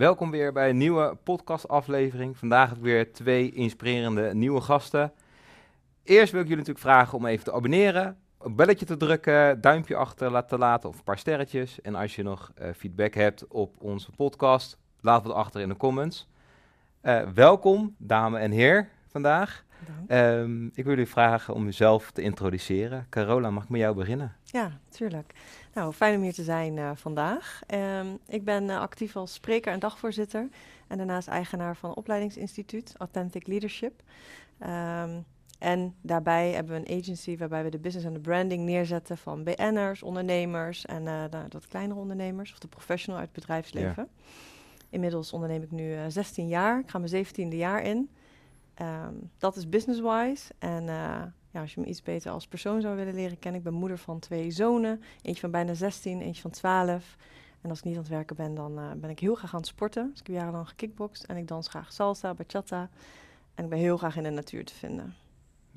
Welkom weer bij een nieuwe podcastaflevering. Vandaag heb ik weer twee inspirerende nieuwe gasten. Eerst wil ik jullie natuurlijk vragen om even te abonneren, een belletje te drukken, duimpje achter te laten of een paar sterretjes. En als je nog uh, feedback hebt op onze podcast, laat het achter in de comments. Uh, welkom, dame en heer, vandaag. Um, ik wil jullie vragen om uzelf te introduceren. Carola, mag ik met jou beginnen? Ja, tuurlijk. Nou, fijn om hier te zijn uh, vandaag. Um, ik ben uh, actief als spreker en dagvoorzitter en daarnaast eigenaar van een opleidingsinstituut, Authentic Leadership. Um, en daarbij hebben we een agency waarbij we de business en de branding neerzetten van BN'ers, ondernemers en uh, de wat kleinere ondernemers of de professional uit het bedrijfsleven. Ja. Inmiddels onderneem ik nu 16 jaar. Ik ga mijn 17e jaar in. Um, dat is business-wise. En ja, als je me iets beter als persoon zou willen leren kennen, ik ben moeder van twee zonen. Eentje van bijna 16, eentje van 12. En als ik niet aan het werken ben, dan uh, ben ik heel graag aan het sporten. Dus ik heb jarenlang gekickboxd en ik dans graag salsa, bachata. En ik ben heel graag in de natuur te vinden.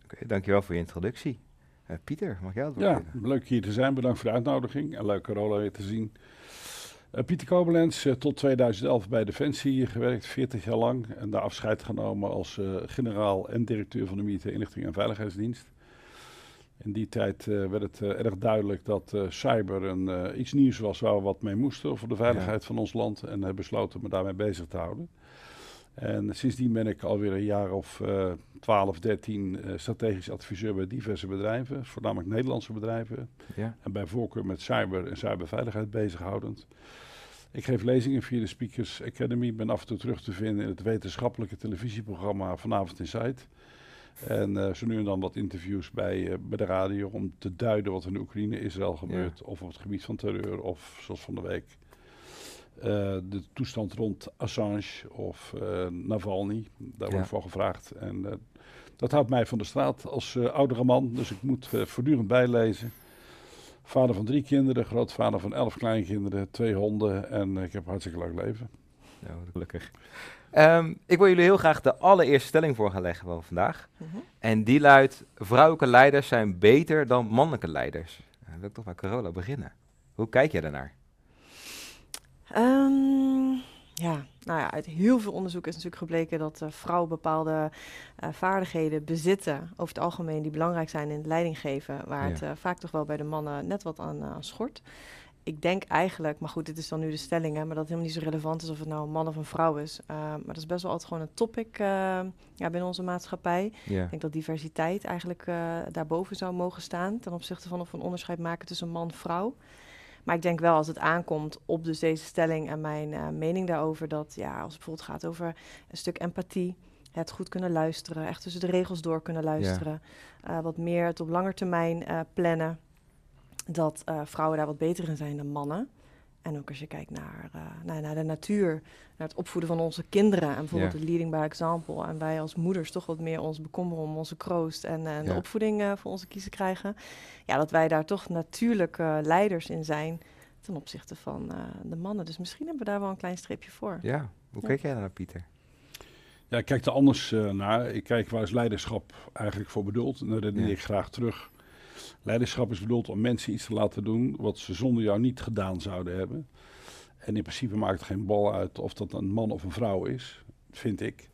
Oké, okay, dankjewel voor je introductie. Uh, Pieter, mag jij het woord Ja, leuk hier te zijn. Bedankt voor de uitnodiging. En leuk Carola weer te zien. Uh, Pieter Kobelens, uh, tot 2011 bij Defensie gewerkt, 40 jaar lang. En daar afscheid genomen als uh, generaal en directeur van de Militaire Inlichting en Veiligheidsdienst. In die tijd werd het erg duidelijk dat cyber een, iets nieuws was waar we wat mee moesten voor de veiligheid ja. van ons land. En hebben besloten me daarmee bezig te houden. En sindsdien ben ik alweer een jaar of 12, 13 strategisch adviseur bij diverse bedrijven, voornamelijk Nederlandse bedrijven. Ja. En bij voorkeur met cyber en cyberveiligheid bezighoudend. Ik geef lezingen via de Speakers Academy. Ben af en toe terug te vinden in het wetenschappelijke televisieprogramma Vanavond in Zuid. En uh, zo nu en dan wat interviews bij, uh, bij de radio om te duiden wat er in Oekraïne, Israël gebeurt. Ja. Of op het gebied van terreur. Of zoals van de week uh, de toestand rond Assange of Navalny. Daar wordt voor gevraagd. En dat houdt mij van de straat als oudere man. Dus ik moet voortdurend bijlezen. Vader van drie kinderen, grootvader van elf kleinkinderen, twee honden en ik heb een hartstikke leuk leven. Ja, gelukkig. Um, ik wil jullie heel graag de allereerste stelling voor gaan leggen van vandaag. -huh. En die luidt, vrouwelijke leiders zijn beter dan mannelijke leiders. Dan wil ik toch bij Carola beginnen. Hoe kijk jij daarnaar? Um, ja, nou ja, uit heel veel onderzoek is natuurlijk gebleken dat uh, vrouwen bepaalde uh, vaardigheden bezitten, over het algemeen, die belangrijk zijn in het leidinggeven, waar ja. het uh, vaak toch wel bij de mannen net wat aan, schort. Ik denk eigenlijk, maar goed, dit is dan nu de stelling, hè, maar dat het helemaal niet zo relevant is of het nou een man of een vrouw is. maar dat is best wel altijd gewoon een topic ja, binnen onze maatschappij. Ja. Ik denk dat diversiteit eigenlijk daarboven zou mogen staan, ten opzichte van of we een onderscheid maken tussen man en vrouw. Maar ik denk wel als het aankomt op dus deze stelling en mijn uh, mening daarover, dat ja, als het bijvoorbeeld gaat over een stuk empathie, het goed kunnen luisteren, echt tussen de regels door kunnen luisteren, uh, wat meer het op lange termijn uh, plannen, dat vrouwen daar wat beter in zijn dan mannen. En ook als je kijkt naar, uh, naar, naar, de natuur, naar het opvoeden van onze kinderen. En bijvoorbeeld ja. het leading by example. En wij als moeders toch wat meer ons bekommeren om onze kroost en, en ja. de opvoeding uh, voor onze kiezen krijgen. Ja, dat wij daar toch natuurlijke uh, leiders in zijn ten opzichte van de mannen. Dus misschien hebben we daar wel een klein streepje voor. Ja, hoe kijk jij naar Pieter? Ja, ik kijk er anders naar. Ik kijk waar is leiderschap eigenlijk voor bedoeld. En daar redeneer ik graag terug. Leiderschap is bedoeld om mensen iets te laten doen wat ze zonder jou niet gedaan zouden hebben. En in principe maakt het geen bal uit of dat een man of een vrouw is, vind ik.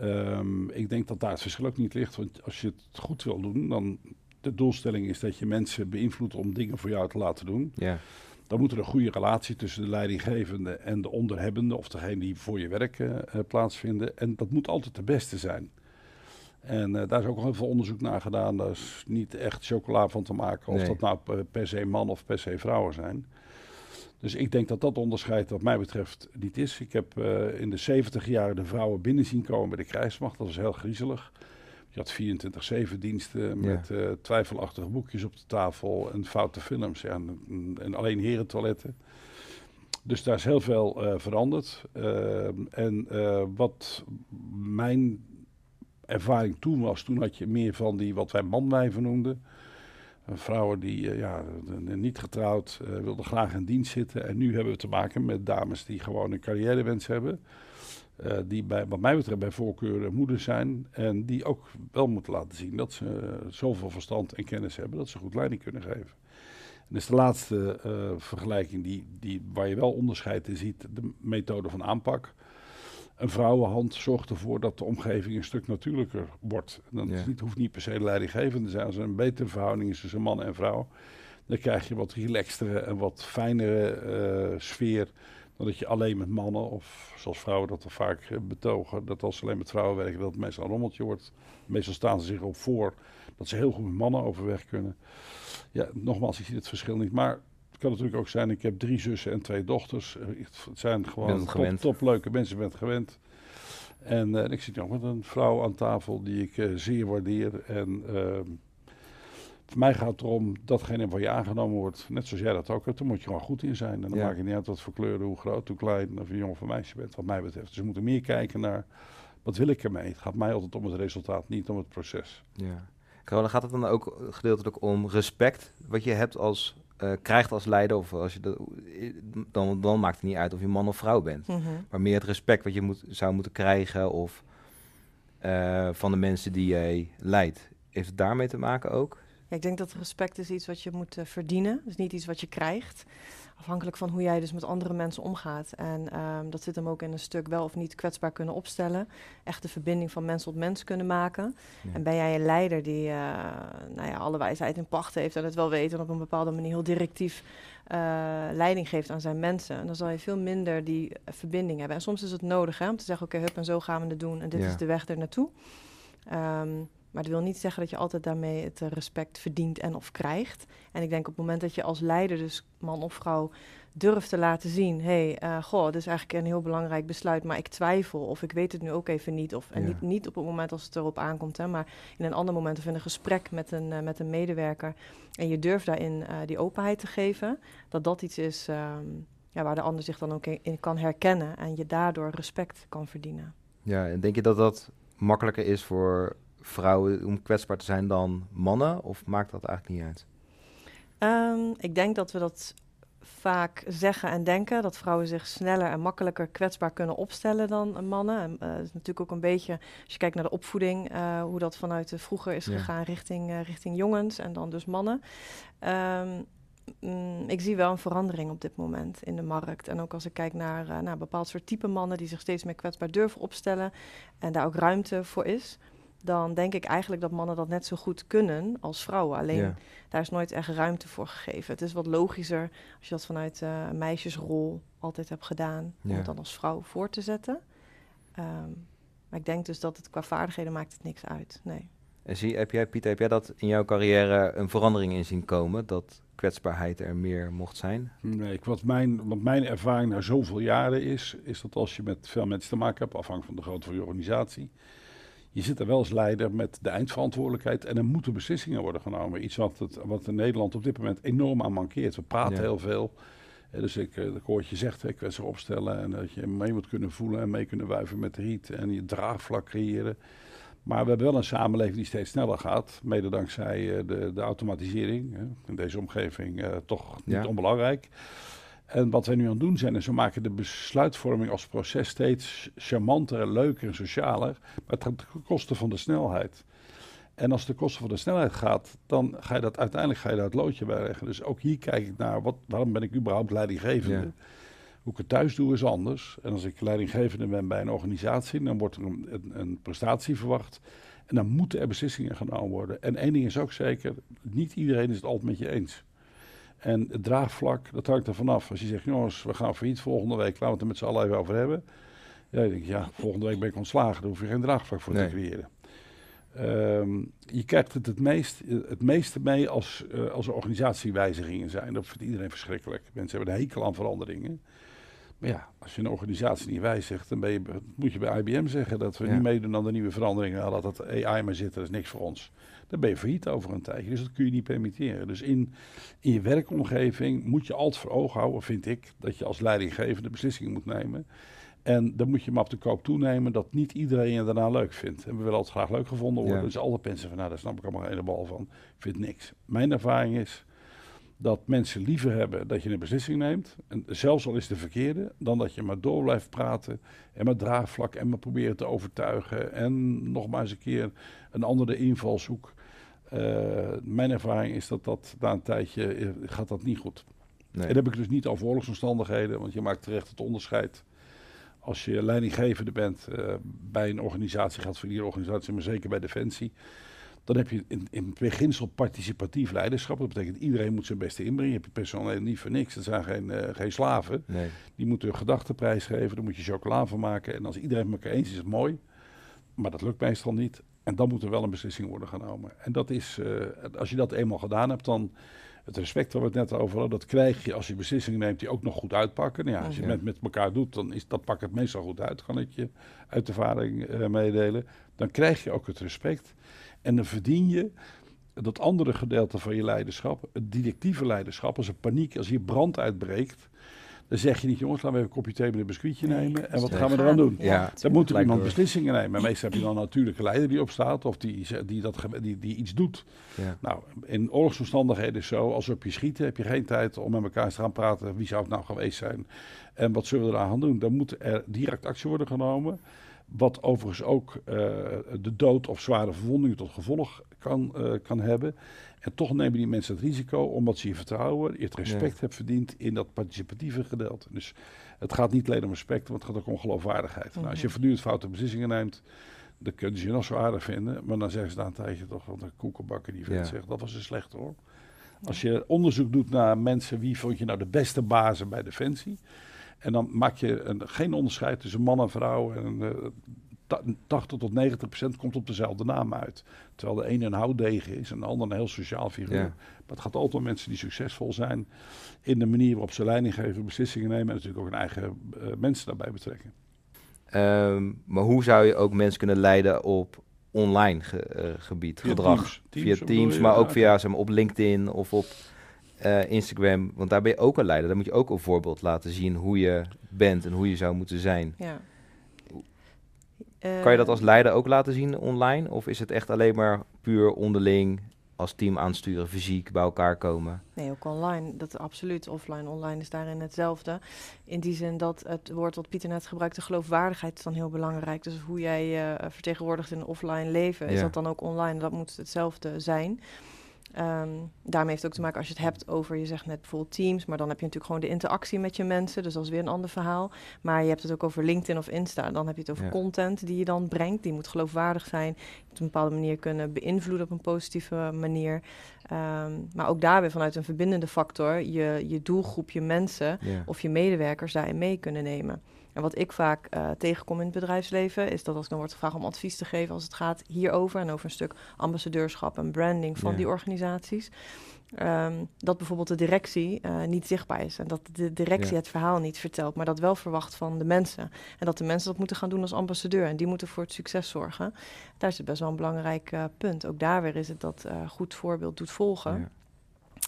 Um, ik denk dat daar het verschil ook niet ligt. Want als je het goed wil doen, dan de doelstelling is dat je mensen beïnvloedt om dingen voor jou te laten doen. Ja. Dan moet er een goede relatie tussen de leidinggevende en de onderhebbende, of degene die voor je werk uh, plaatsvinden. En dat moet altijd de beste zijn. En uh, daar is ook heel veel onderzoek naar gedaan. Daar is niet echt chocola van te maken of nee. dat nou per se man of per se vrouwen zijn. Dus ik denk dat dat onderscheid wat mij betreft niet is. Ik heb uh, in de 70 jaar de vrouwen binnen zien komen bij de krijgsmacht. Dat was heel griezelig. Je had 24-7 diensten met ja. uh, twijfelachtige boekjes op de tafel en foute films ja, en, en alleen herentoiletten. Dus daar is heel veel uh, veranderd. en wat mijn ervaring toen was, toen had je meer van die wat wij manwijven noemden. Vrouwen die uh, ja, niet getrouwd, uh, wilden graag in dienst zitten. En nu hebben we te maken met dames die gewoon een carrièrewens hebben. die bij, wat mij betreft bij voorkeur moeder zijn. En die ook wel moeten laten zien dat ze zoveel verstand en kennis hebben dat ze goed leiding kunnen geven. En is de laatste vergelijking die, die, waar je wel onderscheid in ziet, de methode van aanpak een vrouwenhand zorgt ervoor dat de omgeving een stuk natuurlijker wordt. En dan ja. niet, hoeft niet per se leidinggevend te zijn. Als er een betere verhouding is tussen man en vrouw, dan krijg je wat relaxtere en wat fijnere uh, sfeer. Dan dat je alleen met mannen, of zoals vrouwen dat er vaak uh, betogen, dat als ze alleen met vrouwen werken, dat het meestal een rommeltje wordt. Meestal staan ze zich op voor dat ze heel goed met mannen overweg kunnen. Ja, nogmaals, ik zie het verschil niet. Maar kan natuurlijk ook zijn, ik heb drie zussen en twee dochters. Eh, het zijn gewoon top, top, leuke mensen, bent gewend. En uh, ik zit nog met een vrouw aan tafel die ik uh, zeer waardeer. En ehm, voor mij gaat het erom datgene waar je aangenomen wordt, net zoals jij dat ook hebt, daar moet je gewoon goed in zijn. En dan maakt het niet uit wat voor kleuren, hoe groot, hoe klein, of je jongen of meisje bent, wat mij betreft. Dus we moeten meer kijken naar, wat wil ik ermee? Het gaat mij altijd om het resultaat, niet om het proces. Ja. Carola, gaat het dan ook gedeeltelijk om respect, wat je hebt als, uh, krijgt als leider, of als je de, dan, dan maakt het niet uit of je man of vrouw bent. Mhm. Maar meer het respect wat je moet, zou moeten krijgen, of uh, van de mensen die jij leidt. Heeft het daarmee te maken ook? ik denk dat respect is iets wat je moet uh, verdienen. Dus niet iets wat je krijgt. Afhankelijk van hoe jij dus met andere mensen omgaat. En um, dat zit hem ook in een stuk wel of niet kwetsbaar kunnen opstellen. Echt de verbinding van mens tot mens kunnen maken. En ben jij een leider die uh, nou ja, alle wijsheid in pacht heeft en het wel weet en op een bepaalde manier heel directief uh, leiding geeft aan zijn mensen, dan zal je veel minder die verbinding hebben. En soms is het nodig hè, om te zeggen: oké, okay, hup en zo gaan we het doen en dit is de weg er naartoe. Um, maar dat wil niet zeggen dat je altijd daarmee het eh, respect verdient en of krijgt. En ik denk op het moment dat je als leider, dus man of vrouw, durft te laten zien: hé, hey, uh, goh, dit is eigenlijk een heel belangrijk besluit, maar ik twijfel of ik weet het nu ook even niet. Of, en niet, niet op het moment als het erop aankomt, hè, maar in een ander moment of in een gesprek met een, uh, met een medewerker. En je durft daarin uh, die openheid te geven, dat dat iets is um, ja, waar de ander zich dan ook in kan herkennen en je daardoor respect kan verdienen. Ja, en denk je dat dat makkelijker is voor vrouwen om kwetsbaar te zijn dan mannen? Of maakt dat eigenlijk niet uit? Um, ik denk dat we dat vaak zeggen en denken. Dat vrouwen zich sneller en makkelijker kwetsbaar kunnen opstellen dan mannen. En, uh, is natuurlijk ook een beetje, als je kijkt naar de opvoeding, uh, hoe dat vanuit de vroeger is ja. gegaan richting, uh, richting jongens en dan dus mannen. Um, mm, ik zie wel een verandering op dit moment in de markt. En ook als ik kijk naar, naar bepaald soort type mannen die zich steeds meer kwetsbaar durven opstellen en daar ook ruimte voor is dan denk ik eigenlijk dat mannen dat net zo goed kunnen als vrouwen. Alleen daar is nooit echt ruimte voor gegeven. Het is wat logischer als je dat vanuit uh, een meisjesrol altijd hebt gedaan, om het dan als vrouw voor te zetten. Um, maar ik denk dus dat het qua vaardigheden maakt het niks uit. Nee. En zie, heb jij, Pieter, heb jij dat in jouw carrière een verandering in zien komen? Dat kwetsbaarheid er meer mocht zijn? Nee, wat mijn, wat mijn ervaring na zoveel jaren is, is dat als je met veel mensen te maken hebt, afhankelijk van de grootte van je organisatie, je zit er wel als leider met de eindverantwoordelijkheid en er moeten beslissingen worden genomen. Iets wat, het, wat in Nederland op dit moment enorm aan mankeert. We praten heel veel. dus ik, ik hoor je zegt, ik wil ze opstellen en dat je mee moet kunnen voelen en mee kunnen wuiven met riet en je draagvlak creëren. Maar we hebben wel een samenleving die steeds sneller gaat, mede dankzij uh, de, de automatisering. in deze omgeving uh, toch niet ja. onbelangrijk. En wat wij nu aan het doen zijn, is we maken de besluitvorming als proces steeds charmanter leuker en socialer, maar ten koste van de snelheid. En als de kosten van de snelheid gaat, dan ga je dat uiteindelijk ga je daar het loodje bij leggen. Dus ook hier kijk ik naar, wat, waarom ben ik überhaupt leidinggevende? Ja. Hoe ik het thuis doe is anders. En als ik leidinggevende ben bij een organisatie, dan wordt er een, een, een prestatie verwacht. En dan moeten er beslissingen genomen worden. En één ding is ook zeker, niet iedereen is het altijd met je eens. En het draagvlak, dat hangt er vanaf. Als je zegt, jongens, we gaan failliet volgende week, laten we het er met z'n allen even over hebben. Ja, denk ja, volgende week ben ik ontslagen, daar hoef je geen draagvlak voor nee. te creëren. Um, je krijgt het het, meest, het meeste mee als, uh, als er organisatiewijzigingen zijn. Dat vindt iedereen verschrikkelijk. Mensen hebben een hekel aan veranderingen. Maar ja, als je een organisatie niet wijzigt, dan ben je, moet je bij IBM zeggen dat we ja. niet meedoen aan de nieuwe veranderingen. Dat het AI maar zit, dat is niks voor ons dan ben je failliet over een tijdje. Dus dat kun je niet permitteren. Dus in, in je werkomgeving moet je altijd voor ogen houden, vind ik, dat je als leidinggevende beslissingen moet nemen. En dan moet je maar op de koop toenemen dat niet iedereen je daarna leuk vindt. En we willen altijd graag leuk gevonden worden. Ja. Dus alle mensen van, nou daar snap ik allemaal geen bal van. Ik vind niks. Mijn ervaring is dat mensen liever hebben dat je een beslissing neemt. En zelfs al is de verkeerde, dan dat je maar door blijft praten. En met draagvlak en maar proberen te overtuigen. En nog maar eens een keer een andere invalshoek. mijn ervaring is dat dat na een tijdje gaat dat niet goed. Nee. En dan heb ik dus niet over oorlogsomstandigheden, want je maakt terecht het onderscheid. Als je leidinggevende bent bij een organisatie, geldt voor die organisatie, maar zeker bij Defensie dan heb je in, in beginsel participatief leiderschap. Dat betekent iedereen moet zijn beste inbrengen. Je hebt je personeel niet voor niks. Dat zijn geen, uh, geen slaven. Nee. Die moeten hun gedachten prijsgeven. Daar moet je chocola van maken. En als iedereen het elkaar eens is, is het mooi. Maar dat lukt meestal niet. En dan moet er wel een beslissing worden genomen. En dat is, uh, als je dat eenmaal gedaan hebt, dan het respect waar we het net over hadden, dat krijg je als je beslissingen neemt die ook nog goed uitpakken. Nou ja, als je het met elkaar doet, dan is, dat pakt het meestal goed uit, kan ik je uit ervaring uh, meedelen. Dan krijg je ook het respect. En dan verdien je dat andere gedeelte van je leiderschap, het directieve leiderschap, als er paniek, als hier brand uitbreekt, dan zeg je niet, jongens, laten we even een kopje thee met een biscuitje nemen. En wat gaan we eraan doen? Ja, dan moet er iemand beslissingen nemen. En meestal heb je dan een natuurlijke leider die opstaat of die, die, dat, die, die iets doet. Ja. Nou, in oorlogsomstandigheden is zo, als we op je schieten, heb je geen tijd om met elkaar te gaan praten. Wie zou het nou geweest zijn? En wat zullen we eraan gaan doen? Dan moet er direct actie worden genomen. Wat overigens ook uh, de dood of zware verwondingen tot gevolg kan, uh, kan hebben. En toch nemen die mensen het risico omdat ze je vertrouwen, je het respect ja. hebt verdiend in dat participatieve gedeelte. Dus het gaat niet alleen om respect, maar het gaat ook om geloofwaardigheid. Mm -hmm. nou, als je voortdurend foute beslissingen neemt, dan kunnen ze je nog zo aardig vinden. Maar dan zeggen ze na een tijdje toch, want een koekenbakker die ja. zegt, dat was een slecht hoor. Als je onderzoek doet naar mensen, wie vond je nou de beste bazen bij Defensie? En dan maak je een, geen onderscheid tussen man en vrouw. En uh, 80 tot 90 procent komt op dezelfde naam uit. Terwijl de ene een houtdegen is en de ander een heel sociaal figuur. Ja. Maar het gaat altijd om mensen die succesvol zijn in de manier waarop ze leiding geven, beslissingen nemen en natuurlijk ook hun eigen uh, mensen daarbij betrekken. Um, maar hoe zou je ook mensen kunnen leiden op online ge, uh, gebied, via gedrag? Teams. Via Teams, maar ook via zeg maar, op LinkedIn of op uh, Instagram. Want daar ben je ook een leider. Daar moet je ook een voorbeeld laten zien hoe je bent en hoe je zou moeten zijn. Ja. Kan je dat als leider ook laten zien online? Of is het echt alleen maar puur onderling als team aansturen, fysiek bij elkaar komen? Nee, ook online. Dat absoluut. Offline, online is daarin hetzelfde. In die zin dat het woord wat Pieter net gebruikte, geloofwaardigheid, is dan heel belangrijk. Dus hoe jij je uh, vertegenwoordigt in offline leven, is dat dan ook online? Dat moet hetzelfde zijn. Ehm, daarmee heeft het ook te maken als je het hebt over, je zegt net bijvoorbeeld Teams, maar dan heb je natuurlijk gewoon de interactie met je mensen, dus dat is weer een ander verhaal. Maar je hebt het ook over LinkedIn of Insta, dan heb je het over Ja. content die je dan brengt, die moet geloofwaardig zijn, op een bepaalde manier kunnen beïnvloeden op een positieve manier. Ehm, maar ook daar weer vanuit een verbindende factor, je, je doelgroep, je mensen Ja. of je medewerkers daarin mee kunnen nemen. En wat ik vaak eh, tegenkom in het bedrijfsleven, is dat als ik dan wordt gevraagd om advies te geven als het gaat hierover en over een stuk ambassadeurschap en branding van Ja. die organisaties, ehm, dat bijvoorbeeld de directie eh, niet zichtbaar is en dat de directie Ja. het verhaal niet vertelt, maar dat wel verwacht van de mensen. En dat de mensen dat moeten gaan doen als ambassadeur en die moeten voor het succes zorgen. Daar is het best wel een belangrijk eh, punt. Ook daar weer is het dat goed voorbeeld doet volgen. Ja.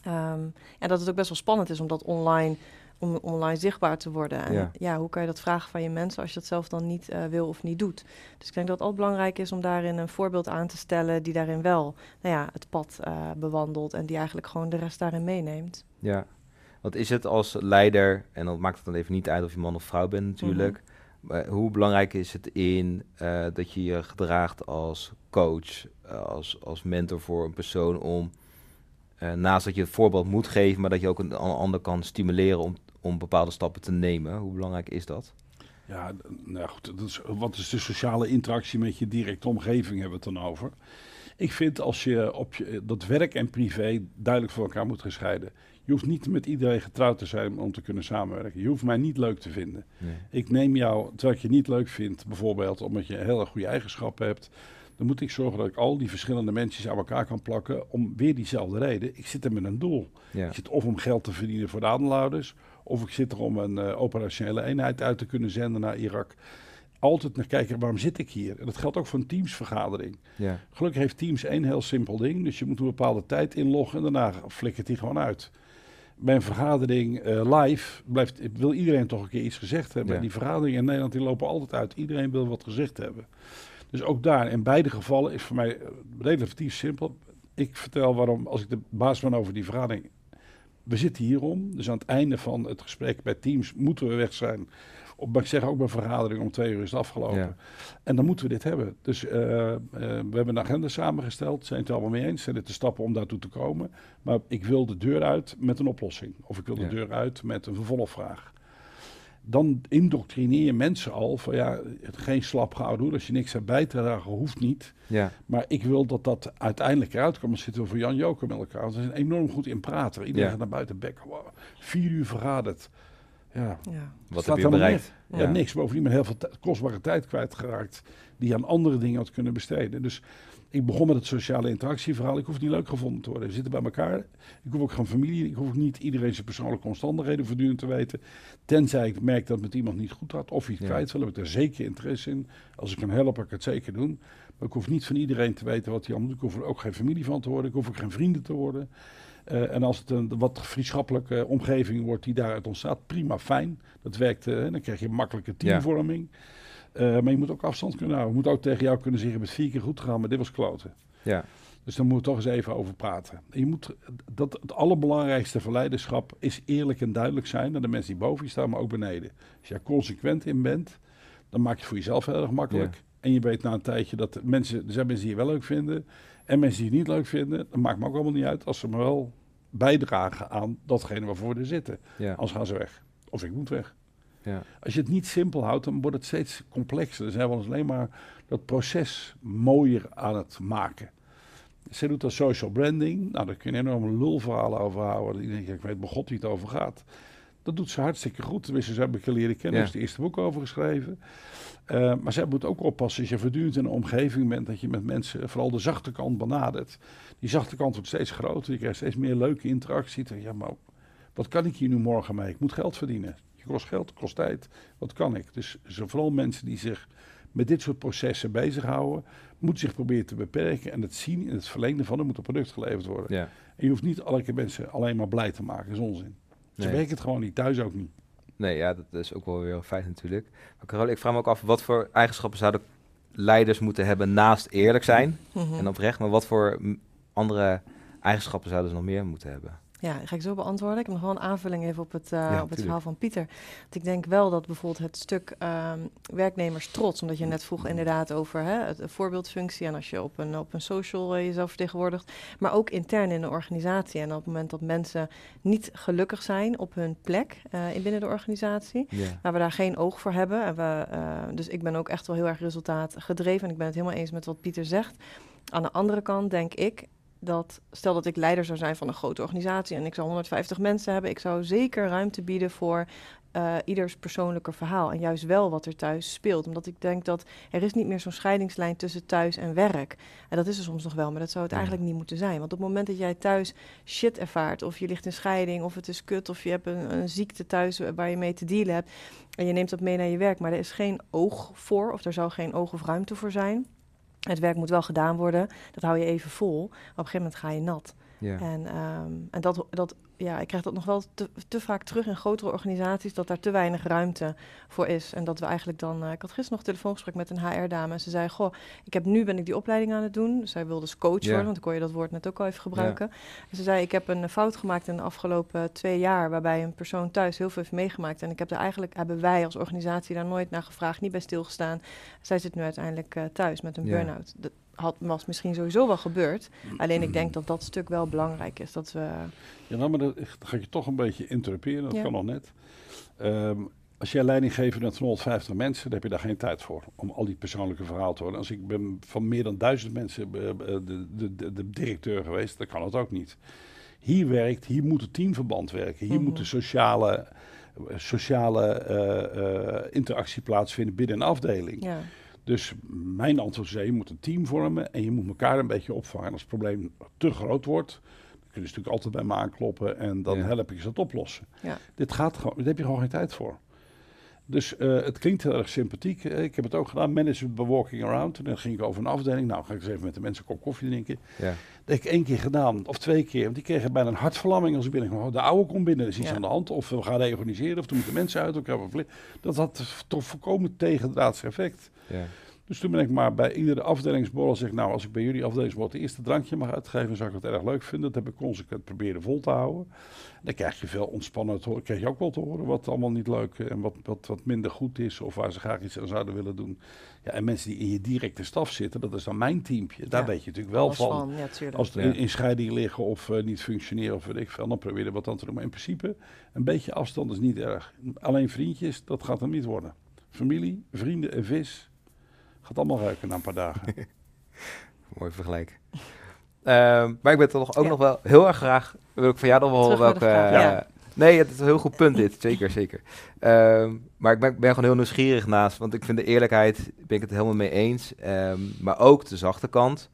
Ehm, en dat het ook best wel spannend is om dat online, om online zichtbaar te worden. En Ja. ja. hoe kan je dat vragen van je mensen als je dat zelf dan niet eh, wil of niet doet? Dus ik denk dat het altijd belangrijk is om daarin een voorbeeld aan te stellen die daarin wel nou ja, het pad eh, bewandelt en die eigenlijk gewoon de rest daarin meeneemt. Ja, want is het als leider, en dan maakt het dan even niet uit of je man of vrouw bent natuurlijk, maar hoe belangrijk is het in eh, dat je je gedraagt als coach, als, als mentor voor een persoon om, naast dat je het voorbeeld moet geven, maar dat je ook een, an- ander kan stimuleren om, om bepaalde stappen te nemen? Hoe belangrijk is dat? Ja, nou goed, dat is, wat is de sociale interactie met je directe omgeving hebben we het dan over? Ik vind als je op je, dat werk en privé duidelijk van elkaar moet gescheiden. Je hoeft niet met iedereen getrouwd te zijn om te kunnen samenwerken. Je hoeft mij niet leuk te vinden. Nee. Ik neem jou, terwijl ik je niet leuk vind, bijvoorbeeld omdat je hele goede eigenschappen hebt, dan moet ik zorgen dat ik al die verschillende mensen aan elkaar kan plakken om weer diezelfde reden. Ik zit er met een doel. Ja, Ik zit of om geld te verdienen voor de aandeelhouders, of ik zit er om een eh, operationele eenheid uit te kunnen zenden naar Irak. Altijd naar kijken, waarom zit ik hier? En dat geldt ook voor een teamsvergadering. ja, Gelukkig heeft Teams één heel simpel ding, dus je moet een bepaalde tijd inloggen en daarna flikkert die gewoon uit. Bij een vergadering eh, live blijft, wil iedereen toch een keer iets gezegd hebben. Ja. Die vergaderingen in Nederland die lopen altijd uit. Iedereen wil wat gezegd hebben. Dus ook daar, in beide gevallen, is voor mij eh, relatief simpel. Ik vertel waarom, als ik de baas ben over die vergadering. We zitten hierom. Dus aan het einde van het gesprek bij Teams moeten we weg zijn maar ik zeg ook bij vergadering om twee uur is het afgelopen. Ja. En dan moeten we dit hebben. Dus eh, eh, we hebben een agenda samengesteld. Zijn het er allemaal mee eens? Zijn dit de stappen om daartoe te komen? Maar ik wil de deur uit met een oplossing. Of ik wil de Ja. deur uit met een vervolgvraag. Dan indoctrineer je mensen al van ja, geen slap gehouden hoor. Als je niks hebt bij te dragen, hoeft niet. Ja, Maar ik wil dat dat uiteindelijk eruit komt. Dan zitten we voor Jan Joker met elkaar. We zijn enorm goed in praten. Iedereen Ja. gaat naar buiten bekken. Wow, vier uur vergaderd. Ja, Ja. wat Staat heb je bereikt? ja. Ja. niks. Bovendien met heel veel kostbare tijd kwijtgeraakt. Die je aan andere dingen had kunnen besteden. Dus ik begon met het sociale interactieverhaal. Ik hoef niet leuk gevonden te worden. We zitten bij elkaar. Ik hoef ook geen familie. Ik hoef ook niet iedereen zijn persoonlijke omstandigheden voortdurend te weten. Tenzij ik merk dat het met iemand niet goed gaat. Of iets Ja. kwijt wil. Heb ik er zeker interesse in. Als ik kan helpen, kan ik het zeker doen. Maar ik hoef niet van iedereen te weten wat hij allemaal doet. Ik hoef er ook geen familie van te worden. Ik hoef ook geen vrienden te worden. Eh, en als het een wat vriendschappelijke omgeving wordt die daaruit ontstaat, prima, fijn. Dat werkt, eh, dan krijg je makkelijke teamvorming. Eh, maar je moet ook afstand kunnen houden. Je moet ook tegen jou kunnen zeggen, je bent vier keer goed gegaan, maar dit was kloten. Ja, Dus daar moeten we toch eens even over praten. En je moet, dat, het allerbelangrijkste voor leiderschap is eerlijk en duidelijk zijn naar de mensen die boven je staan, maar ook beneden. Als je consequent in bent, dan maak je het voor jezelf heel erg makkelijk. Ja. En je weet na een tijdje dat mensen, er zijn mensen die je wel leuk vinden en mensen die je niet leuk vinden. Dat maakt me ook allemaal niet uit als ze me wel bijdragen aan datgene waarvoor we er zitten. ja, Anders gaan ze weg. Of ik moet weg. Ja. Als je het niet simpel houdt, dan wordt het steeds complexer. Dan zijn we ons alleen maar dat proces mooier aan het maken. Ze doet dat social branding. Nou, daar kun je enorme lulverhalen over houden. Ik denk, ik weet bij god wie het over gaat. Dat doet ze hartstikke goed. Tenminste, ze hebben ik leren kennen. Ja. Is het eerste boek over geschreven. Eh, maar zij moet ook oppassen als je voortdurend in een omgeving bent... dat je met mensen vooral de zachte kant benadert. Die zachte kant wordt steeds groter. Je krijgt steeds meer leuke interactie. Ja, maar wat kan ik hier nu morgen mee? Ik moet geld verdienen. Kost geld, kost tijd. Wat kan ik? Dus vooral mensen die zich met dit soort processen bezighouden... moeten zich proberen te beperken en het zien in het verlengde van... er moet een product geleverd worden. ja. En je hoeft niet alle keer mensen alleen maar blij te maken. Dat is onzin. Ze Nee. werken het gewoon niet, thuis ook niet. Nee, ja, dat is ook wel weer een feit natuurlijk. Maar Carole, ik vraag me ook af, wat voor eigenschappen zouden leiders moeten hebben naast eerlijk zijn Mhm. en oprecht, maar wat voor andere eigenschappen zouden ze nog meer moeten hebben? Ja, dat ga ik zo beantwoorden. Ik heb nog wel een aanvulling even op het, eh, op het tuurlijk. verhaal van Pieter. Want ik denk wel dat bijvoorbeeld het stuk ehm werknemers trots, omdat je net vroeg inderdaad over hè, het, de voorbeeldfunctie en als je op een, op een social eh, jezelf vertegenwoordigt, maar ook intern in de organisatie. En op het moment dat mensen niet gelukkig zijn op hun plek eh, in binnen de organisatie, Ja. waar we daar geen oog voor hebben. En we, dus ik ben ook echt wel heel erg resultaatgedreven en ik ben het helemaal eens met wat Pieter zegt. Aan de andere kant denk ik dat, stel dat ik leider zou zijn van een grote organisatie en ik zou 150 mensen hebben, ik zou zeker ruimte bieden voor eh, ieders persoonlijke verhaal en juist wel wat er thuis speelt. Omdat ik denk dat er is niet meer zo'n scheidingslijn tussen thuis en werk. En dat is er soms nog wel, maar dat zou het Ja. eigenlijk niet moeten zijn. Want op het moment dat jij thuis shit ervaart, of je ligt in scheiding, of het is kut, of je hebt een, een ziekte thuis waar je mee te dealen hebt, en je neemt dat mee naar je werk, maar er is geen oog voor, of er zou geen oog of ruimte voor zijn. Het werk moet wel gedaan worden, dat hou je even vol. Op een gegeven moment ga je nat. Ja. En, ehm, en dat, dat, ja, ik krijg dat nog wel te, te vaak terug in grotere organisaties, dat daar te weinig ruimte voor is. En dat we eigenlijk dan, eh, ik had gisteren nog een telefoongesprek met een HR-dame en ze zei, goh, ik heb nu ben ik die opleiding aan het doen. Zij wilde dus coach worden, want ik kon je dat woord net ook al even gebruiken. En ze zei, ik heb een fout gemaakt in de afgelopen twee jaar, waarbij een persoon thuis heel veel heeft meegemaakt. En ik heb er eigenlijk, hebben wij als organisatie daar nooit naar gevraagd, niet bij stilgestaan. Zij zit nu uiteindelijk eh, thuis met een burn-out. Dat had, was misschien sowieso wel gebeurd. Alleen ik denk dat dat stuk wel belangrijk is. Dat we, Ja, nou, maar dat dat ga ik je toch een beetje interruperen. Dat Ja. kan nog net. Ehm, als jij leiding geeft met 150 mensen, dan heb je daar geen tijd voor. Om al die persoonlijke verhalen te horen. Als ik ben van meer dan duizend mensen eh, eh, de, de, de, de directeur geweest, dan kan het ook niet. Hier werkt, hier moet het teamverband werken. Hier Mhm. moet de sociale, eh, sociale interactie plaatsvinden binnen een afdeling. ja, Dus mijn antwoord is, je moet een team vormen en je moet elkaar een beetje opvangen. En als het probleem te groot wordt, dan kun je natuurlijk altijd bij me aankloppen en dan Ja. help ik ze dat oplossen. Ja. Dit gaat gewoon, daar heb je gewoon geen tijd voor. Dus eh, het klinkt heel erg sympathiek. Ik heb het ook gedaan, management by walking around. En dan ging ik over een afdeling. Nou, ga ik eens even met de mensen een kop koffie drinken. Ja. Dat heb ik één keer gedaan, of twee keer. Want die kregen bijna een hartverlamming als ik binnenkwam. De oude komt binnen, er is iets Ja. aan de hand. Of we gaan reorganiseren, of er moeten mensen uit elkaar. vervli- Dat had toch volkomen tegendraads effect. Ja. Dus toen ben ik maar bij iedere afdelingsborrel zeg nou, als ik bij jullie afdelingsborrel het eerste drankje mag uitgeven, zou ik het erg leuk vinden. Dat heb ik consequent proberen vol te houden. Dan krijg je veel ontspannen te horen. Krijg je ook wel te horen wat allemaal niet leuk en wat, wat, wat minder goed is of waar ze graag iets aan zouden willen doen. Ja, en mensen die in je directe staf zitten, dat is dan mijn teampje. Daar weet je natuurlijk wel van. Ja, als er in, in, scheiding liggen of uh, niet functioneren of weet ik veel, dan probeer je wat aan te doen. Maar in principe, een beetje afstand is niet erg. Alleen vriendjes, dat gaat hem niet worden. Familie, vrienden en vis, gaat allemaal ruiken na een paar dagen. Mooi vergelijk. Ehm, maar ik ben toch ook nog wel heel erg graag, wil ik van jou nog wel welke... Uh, nee, het is een heel goed punt dit, zeker, zeker. Ehm, maar ik ben, ben, gewoon heel nieuwsgierig naast, want ik vind de eerlijkheid, ben ik het helemaal mee eens. Um, maar ook de zachte kant.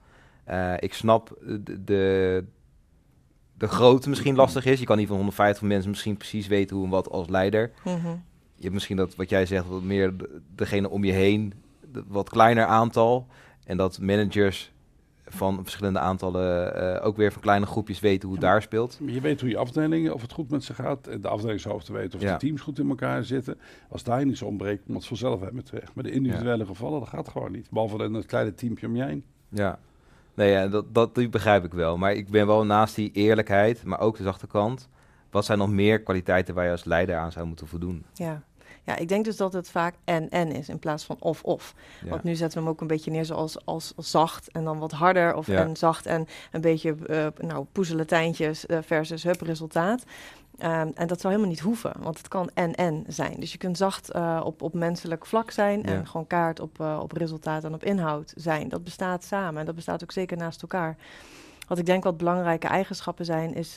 Uh, ik snap de, de, de grootte misschien lastig is. Je kan niet van 150 mensen misschien precies weten hoe en wat als leider. Mm -hmm. Je hebt misschien dat, wat jij zegt, wat meer degene om je heen, wat kleiner aantal. En dat managers van verschillende aantallen uh, ook weer van kleine groepjes weten hoe het daar speelt. Je weet hoe je afdelingen, of het goed met ze gaat. De afdelingshoofden weten of de teams goed in elkaar zitten. Als daar niets ontbreekt, moet het vanzelf hebben weg. Maar de individuele gevallen, dat gaat gewoon niet. Behalve een kleine teampje om je heen. Ja, nee, ja, dat, dat, dat begrijp ik wel. Maar ik ben wel naast die eerlijkheid, maar ook de zachte kant. Wat zijn nog meer kwaliteiten waar je als leider aan zou moeten voldoen? Ja, ja, ik denk dus dat het vaak en-en is in plaats van of-of. Want nu zetten we hem ook een beetje neer zoals als, zacht en dan wat harder. Of en zacht en een beetje uh, nou, poezeletijntjes uh, versus hup resultaat. Um, en dat zou helemaal niet hoeven, want het kan en-en zijn. Dus je kunt zacht uh, op, op menselijk vlak zijn en gewoon kaart op, op resultaat en op inhoud zijn. Dat bestaat samen en dat bestaat ook zeker naast elkaar. Wat ik denk wat belangrijke eigenschappen zijn, is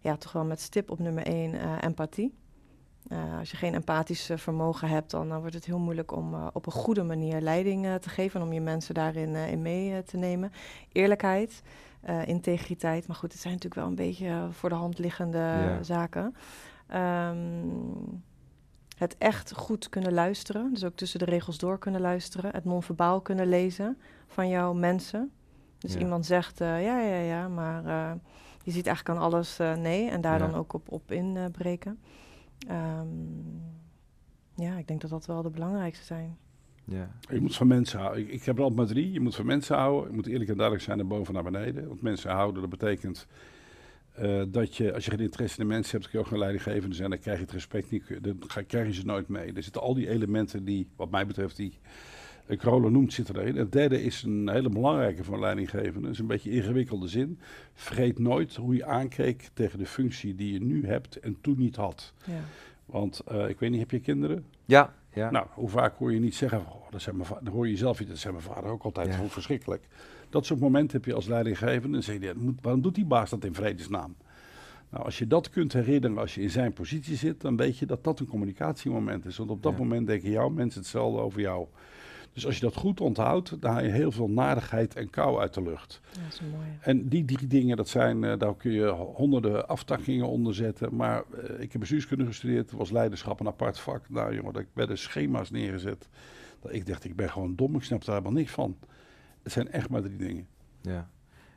ja, toch wel met stip op nummer één empathie. Uh, als je geen empathisch vermogen hebt, dan wordt het heel moeilijk om uh, op een goede manier leiding uh, te geven en om je mensen daarin in mee te nemen. Eerlijkheid, integriteit, maar goed, het zijn natuurlijk wel een beetje voor de hand liggende ja. zaken. Um, het echt goed kunnen luisteren, dus ook tussen de regels door kunnen luisteren, het non-verbaal kunnen lezen van jouw mensen. Dus ja. iemand zegt ja, ja, ja, maar je ziet eigenlijk aan alles nee en daar ja. dan ook op, op inbreken. Um, ja, ik denk dat dat wel de belangrijkste zijn. Ja. Je moet van mensen houden. Ik, ik heb er altijd maar drie. Je moet van mensen houden. Je moet eerlijk en duidelijk zijn naar boven naar beneden. Want mensen houden, dat betekent uh, dat je, als je geen interesse in de mensen hebt, kun je ook geen leidinggevende zijn. Dan krijg je het respect niet. Dan krijg je ze nooit mee. Er zitten al die elementen die, wat mij betreft, die Krolo noemt, zitten erin. Het derde is een hele belangrijke voor een leidinggevende. Dat is een beetje ingewikkelde zin. Vergeet nooit hoe je aankeek tegen de functie die je nu hebt en toen niet had. Ja. Want uh, ik weet niet, heb je kinderen? Ja, ja. Nou, hoe vaak hoor je niet zeggen, oh, dat mijn dan hoor je zelf niet, dat zei mijn vader ook altijd, ja. hoe verschrikkelijk. Dat soort momenten heb je als leidinggevende en zeg je, waarom doet die baas dat in vredesnaam? Nou, als je dat kunt herinneren als je in zijn positie zit, dan weet je dat dat een communicatiemoment is. Want op dat ja. moment denken jouw mensen hetzelfde over jou. Dus als je dat goed onthoudt, dan haal je heel veel nadigheid en kou uit de lucht. Ja, dat is mooi. En die drie dingen, dat zijn, uh, daar kun je honderden aftakkingen onder zetten. Maar uh, ik heb bestuurskunde gestudeerd, was leiderschap een apart vak. Nou jongen, dat ik werden schema's neergezet. Dat ik dacht, ik ben gewoon dom, ik snap daar helemaal niks van. Het zijn echt maar drie dingen. Ja.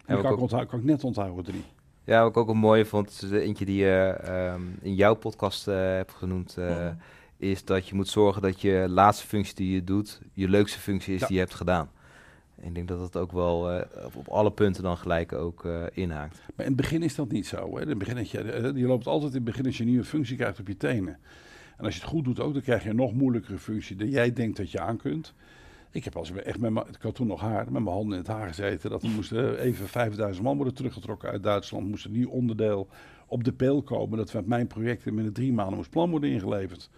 En, en kan, ik onthouden, kan ik net onthouden, drie. Ja, wat ik ook een mooie vond, is de eentje die je uh, um, in jouw podcast uh, hebt genoemd. Uh, ja is dat je moet zorgen dat je laatste functie die je doet, je leukste functie is die je hebt gedaan. En ik denk dat dat ook wel uh, op alle punten dan gelijk ook uh, inhaakt. Maar in het begin is dat niet zo. Hè? In het begin dat je, eh, je loopt altijd in het begin als je een nieuwe functie krijgt op je tenen. En als je het goed doet ook, dan krijg je een nog moeilijkere functie dan jij denkt dat je aan kunt. Ik heb als echt met mijn, ik had toen nog haar, met mijn handen in het haar gezeten. Dat er moesten even 5000 man worden teruggetrokken uit Duitsland. Moest een nieuw onderdeel op de peel komen. Dat met mijn projecten binnen drie maanden moest plan worden ingeleverd.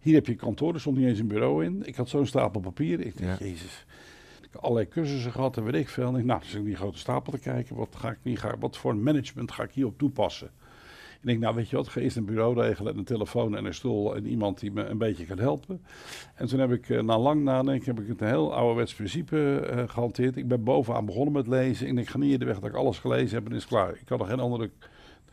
Hier heb je kantoor, er stond niet eens een bureau in. Ik had zo'n stapel papier. Ik dacht, jezus. Ik heb allerlei cursussen gehad en weet ik veel. En ik, nou, dus ik die grote stapel te kijken. Wat, ga ik niet, ga, wat voor management ga ik hierop toepassen? Ik denk, nou weet je wat, ga eerst een bureau regelen en een telefoon en een stoel en iemand die me een beetje kan helpen. En toen heb ik, uh, na lang nadenken, heb ik een heel ouderwets principe uh, gehanteerd. Ik ben bovenaan begonnen met lezen. Ik denk, ga niet in de weg dat ik alles gelezen heb en is klaar. Ik had er geen andere...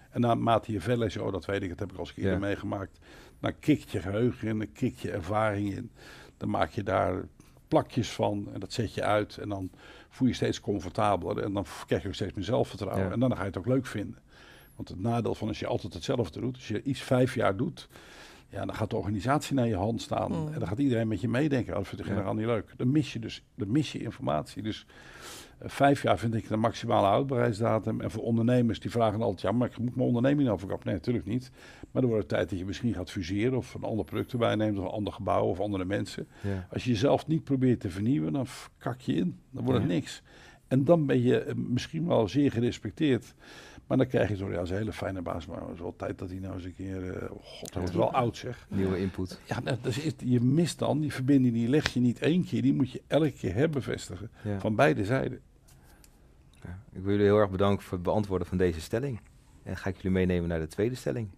En naarmate je verder leest, oh dat weet ik, dat heb ik al eens eerder ja. meegemaakt dan kikt je geheugen in, dan kikt je ervaring in. Dan maak je daar plakjes van en dat zet je uit. En dan voel je steeds comfortabeler en dan krijg je ook steeds meer zelfvertrouwen. Ja. En dan ga je het ook leuk vinden. Want het nadeel van als je altijd hetzelfde doet, als je iets vijf jaar doet, Ja, dan gaat de organisatie naar je hand staan. Mm. En dan gaat iedereen met je meedenken. Oh, dat vind ik Ja. generaal niet leuk. Dan mis je dus dan mis je informatie. Dus vijf jaar vind ik de maximale houdbaarheidsdatum. En voor ondernemers die vragen altijd... ja, maar ik moet mijn onderneming nou verkopen? Nee, natuurlijk niet. Maar dan wordt het tijd dat je misschien gaat fuseren... of een ander product erbij neemt... of een ander gebouw of andere mensen. Ja. Als je jezelf niet probeert te vernieuwen... dan kak je in. Dan wordt het Ja. niks. En dan ben je eh, misschien wel zeer gerespecteerd... Maar dan krijg je zo, ja, dat is een hele fijne baas, maar het is wel tijd dat hij nou eens een keer, eh, oh god, hij wordt wel oud zeg. Nieuwe input. Ja, nou, dat is, je mist dan, die verbinding die leg je niet één keer, die moet je elke keer herbevestigen. Ja. Van beide zijden. Ik wil jullie heel erg bedanken voor het beantwoorden van deze stelling. En ga ik jullie meenemen naar de tweede stelling.